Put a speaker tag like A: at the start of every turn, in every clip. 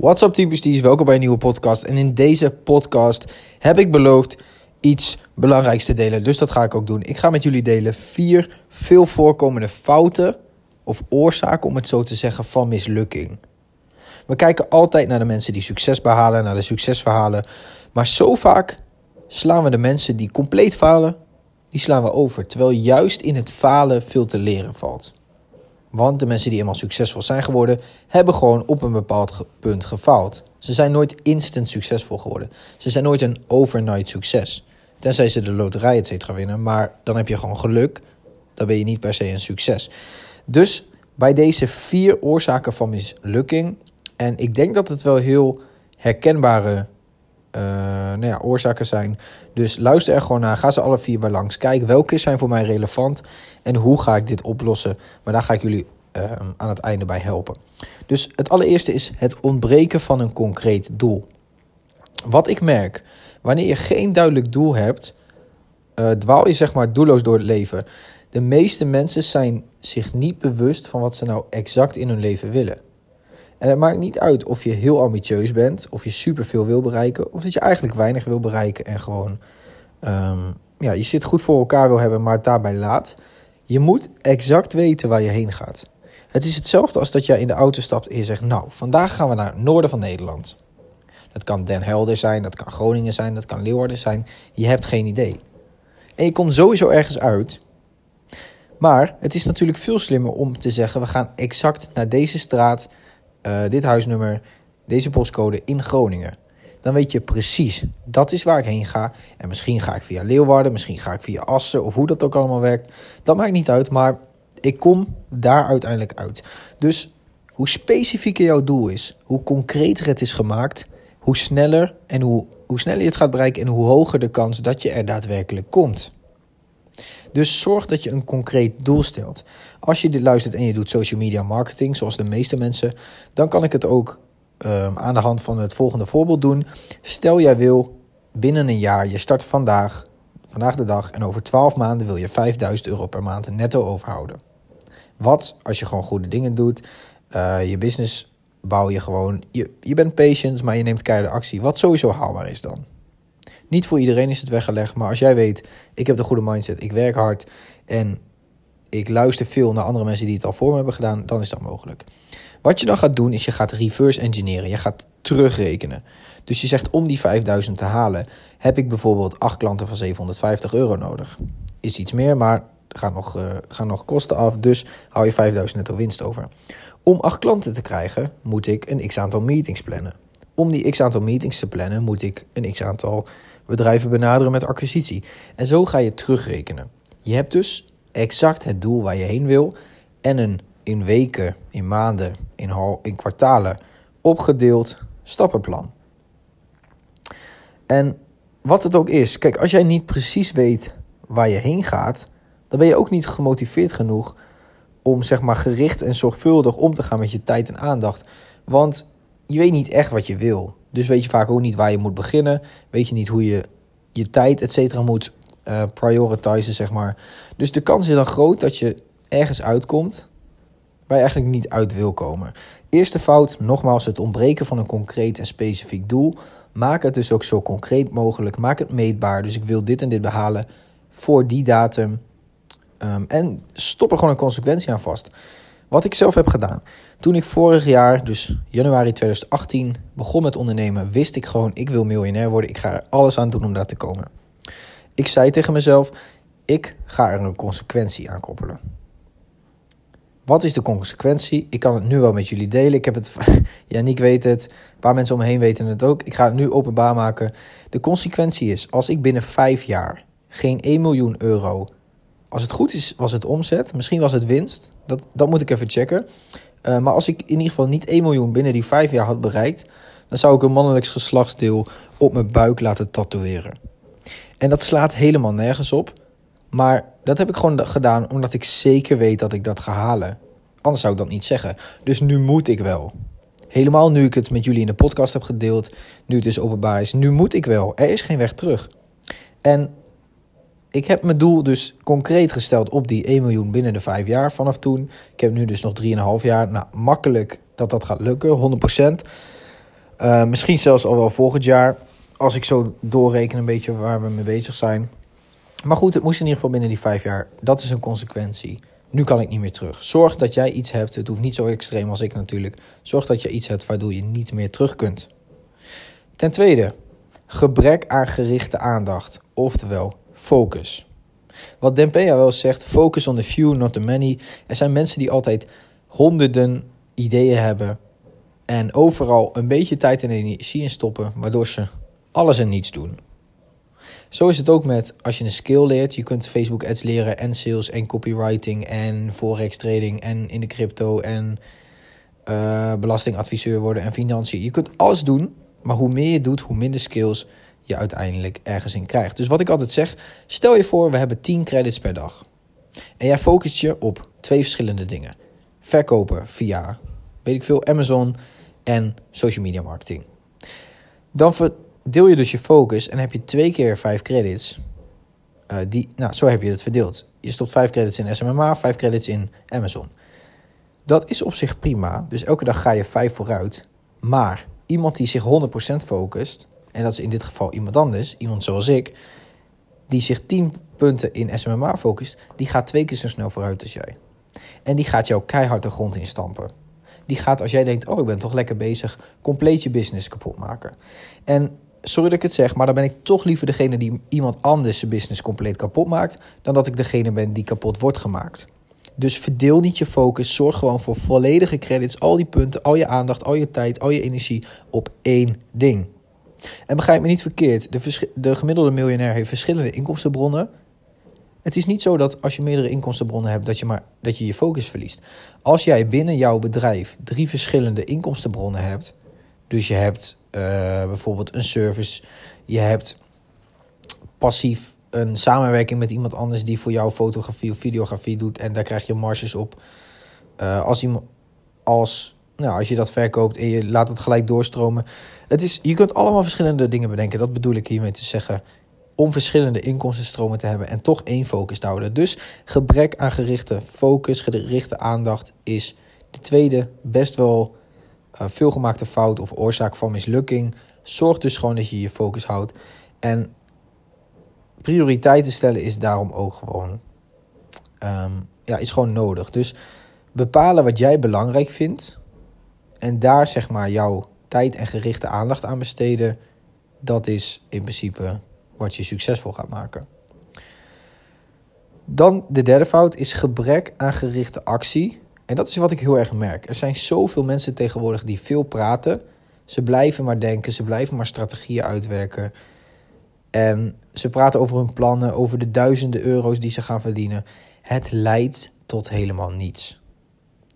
A: What's up typisties, welkom bij een nieuwe podcast. En in deze podcast heb ik beloofd iets belangrijks te delen. Dus dat ga ik ook doen. Ik ga met jullie delen vier veel voorkomende fouten of oorzaken, om het zo te zeggen, van mislukking. We kijken altijd naar de mensen die succes behalen, naar de succesverhalen. Maar zo vaak slaan we de mensen die compleet falen, die slaan we over. Terwijl juist in het falen veel te leren valt. Want de mensen die eenmaal succesvol zijn geworden, hebben gewoon op een bepaald punt gefaald. Ze zijn nooit instant succesvol geworden. Ze zijn nooit een overnight succes. Tenzij ze de loterij et cetera winnen. Maar dan heb je gewoon geluk. Dan ben je niet per se een succes. Dus bij deze vier oorzaken van mislukking. En ik denk dat het wel heel herkenbare uh, nou ja, oorzaken zijn. Dus luister er gewoon naar. Ga ze alle vier bij langs. Kijk welke zijn voor mij relevant. En hoe ga ik dit oplossen. Maar daar ga ik jullie uh, aan het einde bij helpen. Dus het allereerste is het ontbreken van een concreet doel. Wat ik merk, wanneer je geen duidelijk doel hebt, uh, dwaal je zeg maar doelloos door het leven. De meeste mensen zijn zich niet bewust van wat ze nou exact in hun leven willen. En het maakt niet uit of je heel ambitieus bent, of je superveel wil bereiken, of dat je eigenlijk weinig wil bereiken en gewoon um, ja, je zit goed voor elkaar wil hebben, maar het daarbij laat. Je moet exact weten waar je heen gaat. Het is hetzelfde als dat jij in de auto stapt en je zegt: Nou, vandaag gaan we naar het noorden van Nederland. Dat kan Den Helder zijn, dat kan Groningen zijn, dat kan Leeuwarden zijn. Je hebt geen idee. En je komt sowieso ergens uit. Maar het is natuurlijk veel slimmer om te zeggen: we gaan exact naar deze straat, uh, dit huisnummer, deze postcode in Groningen. Dan weet je precies, dat is waar ik heen ga. En misschien ga ik via Leeuwarden, misschien ga ik via Assen of hoe dat ook allemaal werkt. Dat maakt niet uit, maar ik kom daar uiteindelijk uit. Dus hoe specifieker jouw doel is, hoe concreter het is gemaakt, hoe sneller en hoe, hoe sneller je het gaat bereiken en hoe hoger de kans dat je er daadwerkelijk komt. Dus zorg dat je een concreet doel stelt. Als je dit luistert en je doet social media marketing, zoals de meeste mensen, dan kan ik het ook um, aan de hand van het volgende voorbeeld doen. Stel jij wil binnen een jaar, je start vandaag, vandaag de dag, en over 12 maanden wil je 5000 euro per maand netto overhouden. Wat als je gewoon goede dingen doet, uh, je business bouw je gewoon, je, je bent patient, maar je neemt keiharde actie. Wat sowieso haalbaar is dan. Niet voor iedereen is het weggelegd, maar als jij weet, ik heb de goede mindset, ik werk hard en ik luister veel naar andere mensen die het al voor me hebben gedaan, dan is dat mogelijk. Wat je dan gaat doen, is je gaat reverse engineeren. Je gaat terugrekenen. Dus je zegt om die 5000 te halen, heb ik bijvoorbeeld 8 klanten van 750 euro nodig. Is iets meer, maar gaan nog, uh, gaan nog kosten af. Dus hou je 5000 netto winst over. Om 8 klanten te krijgen, moet ik een x aantal meetings plannen. Om die x aantal meetings te plannen, moet ik een x aantal bedrijven benaderen met acquisitie. En zo ga je terugrekenen. Je hebt dus exact het doel waar je heen wil en een in weken, in maanden, in, in kwartalen opgedeeld stappenplan. En wat het ook is, kijk, als jij niet precies weet waar je heen gaat, dan ben je ook niet gemotiveerd genoeg om zeg maar gericht en zorgvuldig om te gaan met je tijd en aandacht. Want je weet niet echt wat je wil. Dus weet je vaak ook niet waar je moet beginnen. Weet je niet hoe je je tijd, et cetera, moet uh, prioritizen, zeg maar. Dus de kans is dan groot dat je ergens uitkomt waar je eigenlijk niet uit wil komen. Eerste fout, nogmaals, het ontbreken van een concreet en specifiek doel. Maak het dus ook zo concreet mogelijk. Maak het meetbaar. Dus ik wil dit en dit behalen voor die datum. Um, en stop er gewoon een consequentie aan vast. Wat ik zelf heb gedaan. Toen ik vorig jaar, dus januari 2018, begon met ondernemen, wist ik gewoon: ik wil miljonair worden. Ik ga er alles aan doen om daar te komen. Ik zei tegen mezelf: ik ga er een consequentie aan koppelen. Wat is de consequentie? Ik kan het nu wel met jullie delen. Ik heb het, Janiek weet het, een paar mensen om me heen weten het ook. Ik ga het nu openbaar maken. De consequentie is, als ik binnen vijf jaar geen 1 miljoen euro, als het goed is, was het omzet, misschien was het winst, dat, dat moet ik even checken. Uh, maar als ik in ieder geval niet 1 miljoen binnen die vijf jaar had bereikt, dan zou ik een mannelijk geslachtsdeel op mijn buik laten tatoeëren. En dat slaat helemaal nergens op. Maar dat heb ik gewoon gedaan omdat ik zeker weet dat ik dat ga halen. Anders zou ik dat niet zeggen. Dus nu moet ik wel. Helemaal nu ik het met jullie in de podcast heb gedeeld, nu het dus openbaar is, nu moet ik wel. Er is geen weg terug. En ik heb mijn doel dus concreet gesteld op die 1 miljoen binnen de 5 jaar vanaf toen. Ik heb nu dus nog 3,5 jaar. Nou, makkelijk dat dat gaat lukken, 100%. Uh, misschien zelfs al wel volgend jaar. Als ik zo doorreken een beetje waar we mee bezig zijn. Maar goed, het moest in ieder geval binnen die vijf jaar. Dat is een consequentie. Nu kan ik niet meer terug. Zorg dat jij iets hebt. Het hoeft niet zo extreem als ik natuurlijk. Zorg dat je iets hebt waardoor je niet meer terug kunt. Ten tweede, gebrek aan gerichte aandacht. Oftewel, focus. Wat Dempea wel zegt, focus on the few, not the many. Er zijn mensen die altijd honderden ideeën hebben en overal een beetje tijd en energie in stoppen, waardoor ze alles en niets doen. Zo is het ook met als je een skill leert. Je kunt Facebook ads leren en sales en copywriting en forex trading en in de crypto en uh, belastingadviseur worden en financiën. Je kunt alles doen, maar hoe meer je doet, hoe minder skills je uiteindelijk ergens in krijgt. Dus wat ik altijd zeg, stel je voor we hebben 10 credits per dag. En jij focust je op twee verschillende dingen. Verkopen via, weet ik veel, Amazon en social media marketing. Dan verdeel je dus je focus en heb je twee keer vijf credits. Uh, die, nou, zo heb je het verdeeld. Je stopt vijf credits in SMMA, vijf credits in Amazon. Dat is op zich prima. Dus elke dag ga je vijf vooruit. Maar iemand die zich 100% focust, en dat is in dit geval iemand anders, iemand zoals ik, die zich 10 punten in SMMA focust, die gaat twee keer zo snel vooruit als jij. En die gaat jou keihard de grond instampen. Die gaat als jij denkt, oh ik ben toch lekker bezig, compleet je business kapot maken. En sorry dat ik het zeg, maar dan ben ik toch liever degene die iemand anders zijn business compleet kapot maakt, dan dat ik degene ben die kapot wordt gemaakt. Dus verdeel niet je focus. Zorg gewoon voor volledige credits, al die punten, al je aandacht, al je tijd, al je energie op één ding. En begrijp me niet verkeerd, de, de gemiddelde miljonair heeft verschillende inkomstenbronnen. Het is niet zo dat als je meerdere inkomstenbronnen hebt, dat je, maar, dat je je focus verliest. Als jij binnen jouw bedrijf drie verschillende inkomstenbronnen hebt, dus je hebt uh, bijvoorbeeld een service, je hebt passief een samenwerking met iemand anders die voor jou fotografie of videografie doet en daar krijg je marges op. Uh, als, iemand, als, nou, als je dat verkoopt en je laat het gelijk doorstromen. Het is, je kunt allemaal verschillende dingen bedenken, dat bedoel ik hiermee te zeggen. Om verschillende inkomstenstromen te hebben en toch één focus te houden. Dus gebrek aan gerichte focus, gerichte aandacht is de tweede best wel uh, veelgemaakte fout of oorzaak van mislukking. Zorg dus gewoon dat je je focus houdt. En prioriteiten stellen is daarom ook gewoon, um, ja, is gewoon nodig. Dus bepalen wat jij belangrijk vindt en daar zeg maar jouw tijd en gerichte aandacht aan besteden, dat is in principe wat je succesvol gaat maken. Dan de derde fout is gebrek aan gerichte actie. En dat is wat ik heel erg merk. Er zijn zoveel mensen tegenwoordig die veel praten. Ze blijven maar denken, ze blijven maar strategieën uitwerken. En ze praten over hun plannen, over de duizenden euro's die ze gaan verdienen. Het leidt tot helemaal niets.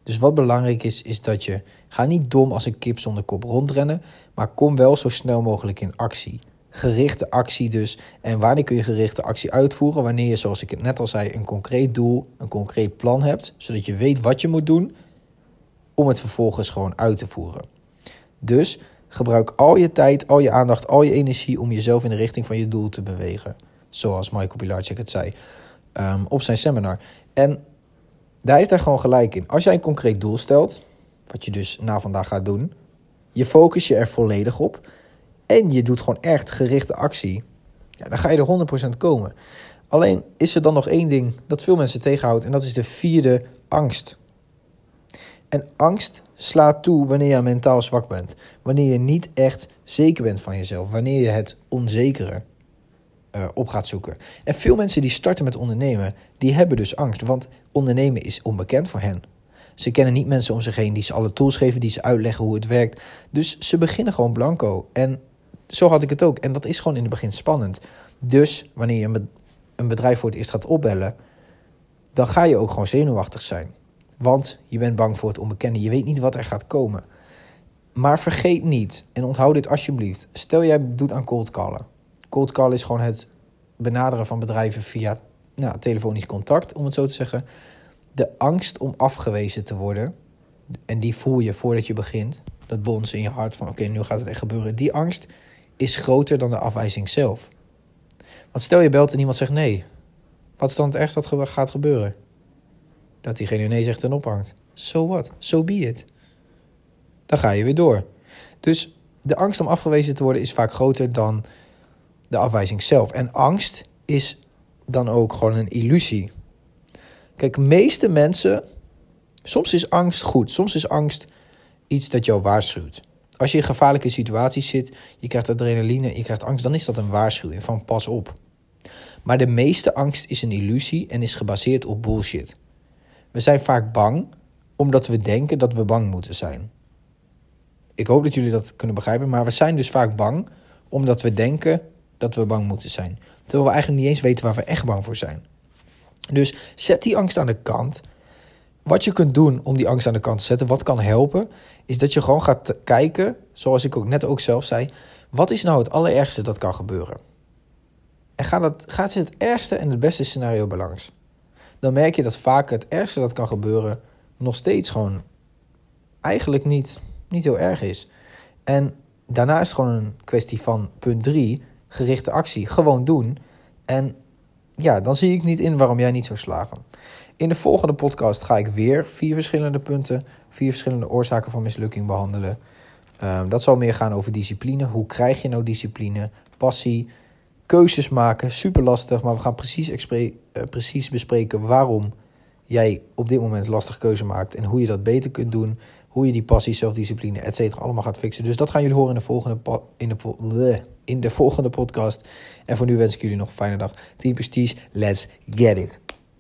A: Dus wat belangrijk is, is dat je ga niet dom als een kip zonder kop rondrennen, maar kom wel zo snel mogelijk in actie. Gerichte actie dus. En wanneer kun je gerichte actie uitvoeren? Wanneer je, zoals ik het net al zei, een concreet doel, een concreet plan hebt, zodat je weet wat je moet doen om het vervolgens gewoon uit te voeren. Dus Gebruik al je tijd, al je aandacht, al je energie om jezelf in de richting van je doel te bewegen. Zoals Michael Pilarczyk het zei um, op zijn seminar. En daar heeft hij gewoon gelijk in. Als jij een concreet doel stelt, wat je dus na vandaag gaat doen, je focus je er volledig op en je doet gewoon echt gerichte actie, ja, dan ga je er 100% komen. Alleen is er dan nog één ding dat veel mensen tegenhoudt en dat is de vierde angst. En angst slaat toe wanneer je mentaal zwak bent. Wanneer je niet echt zeker bent van jezelf. Wanneer je het onzekere uh, op gaat zoeken. En veel mensen die starten met ondernemen, die hebben dus angst. Want ondernemen is onbekend voor hen. Ze kennen niet mensen om zich heen die ze alle tools geven, die ze uitleggen hoe het werkt. Dus ze beginnen gewoon blanco. En zo had ik het ook. En dat is gewoon in het begin spannend. Dus wanneer je een bedrijf voor het eerst gaat opbellen, dan ga je ook gewoon zenuwachtig zijn. Want je bent bang voor het onbekende. Je weet niet wat er gaat komen. Maar vergeet niet, en onthoud dit alsjeblieft. Stel jij doet aan cold callen. Cold call is gewoon het benaderen van bedrijven via nou, telefonisch contact, om het zo te zeggen. De angst om afgewezen te worden, en die voel je voordat je begint. Dat bons in je hart van oké, nu gaat het echt gebeuren. Die angst is groter dan de afwijzing zelf. Want stel je belt en iemand zegt nee. Wat is dan het ergste wat gaat gebeuren? dat diegene nee zegt en ophangt. So what? So be it. Dan ga je weer door. Dus de angst om afgewezen te worden is vaak groter dan de afwijzing zelf. En angst is dan ook gewoon een illusie. Kijk, meeste mensen. Soms is angst goed. Soms is angst iets dat jou waarschuwt. Als je in gevaarlijke situaties zit, je krijgt adrenaline, je krijgt angst, dan is dat een waarschuwing van pas op. Maar de meeste angst is een illusie en is gebaseerd op bullshit. We zijn vaak bang omdat we denken dat we bang moeten zijn. Ik hoop dat jullie dat kunnen begrijpen, maar we zijn dus vaak bang omdat we denken dat we bang moeten zijn. Terwijl we eigenlijk niet eens weten waar we echt bang voor zijn. Dus zet die angst aan de kant. Wat je kunt doen om die angst aan de kant te zetten, wat kan helpen, is dat je gewoon gaat kijken, zoals ik ook net ook zelf zei, wat is nou het allerergste dat kan gebeuren? En gaat, het, gaat het ergste en het beste scenario belangs. Dan merk je dat vaak het ergste dat kan gebeuren nog steeds gewoon eigenlijk niet, niet heel erg is. En daarna is het gewoon een kwestie van punt 3, gerichte actie. Gewoon doen. En ja, dan zie ik niet in waarom jij niet zou slagen. In de volgende podcast ga ik weer vier verschillende punten, vier verschillende oorzaken van mislukking behandelen. Um, dat zal meer gaan over discipline. Hoe krijg je nou discipline? Passie, keuzes maken, super lastig. Maar we gaan precies, uh, precies bespreken waarom jij op dit moment lastige keuze maakt. En hoe je dat beter kunt doen. Hoe je die passie, zelfdiscipline, et cetera, allemaal gaat fixen. Dus dat gaan jullie horen in de volgende, in de, in de volgende podcast. En voor nu wens ik jullie nog een fijne dag. Team Prestige, let's get it.